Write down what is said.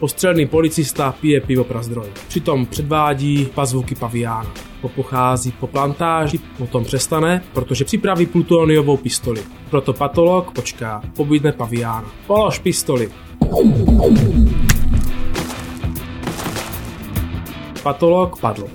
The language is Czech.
Ostřelný policista pije pivo prazdroj. Přitom předvádí pazvuky paviána. Popochází po plantáži, potom přestane, protože připraví plutoniovou pistoli. Proto patolog počká, pobídne paviána. Polož pistoli. Patolog padl.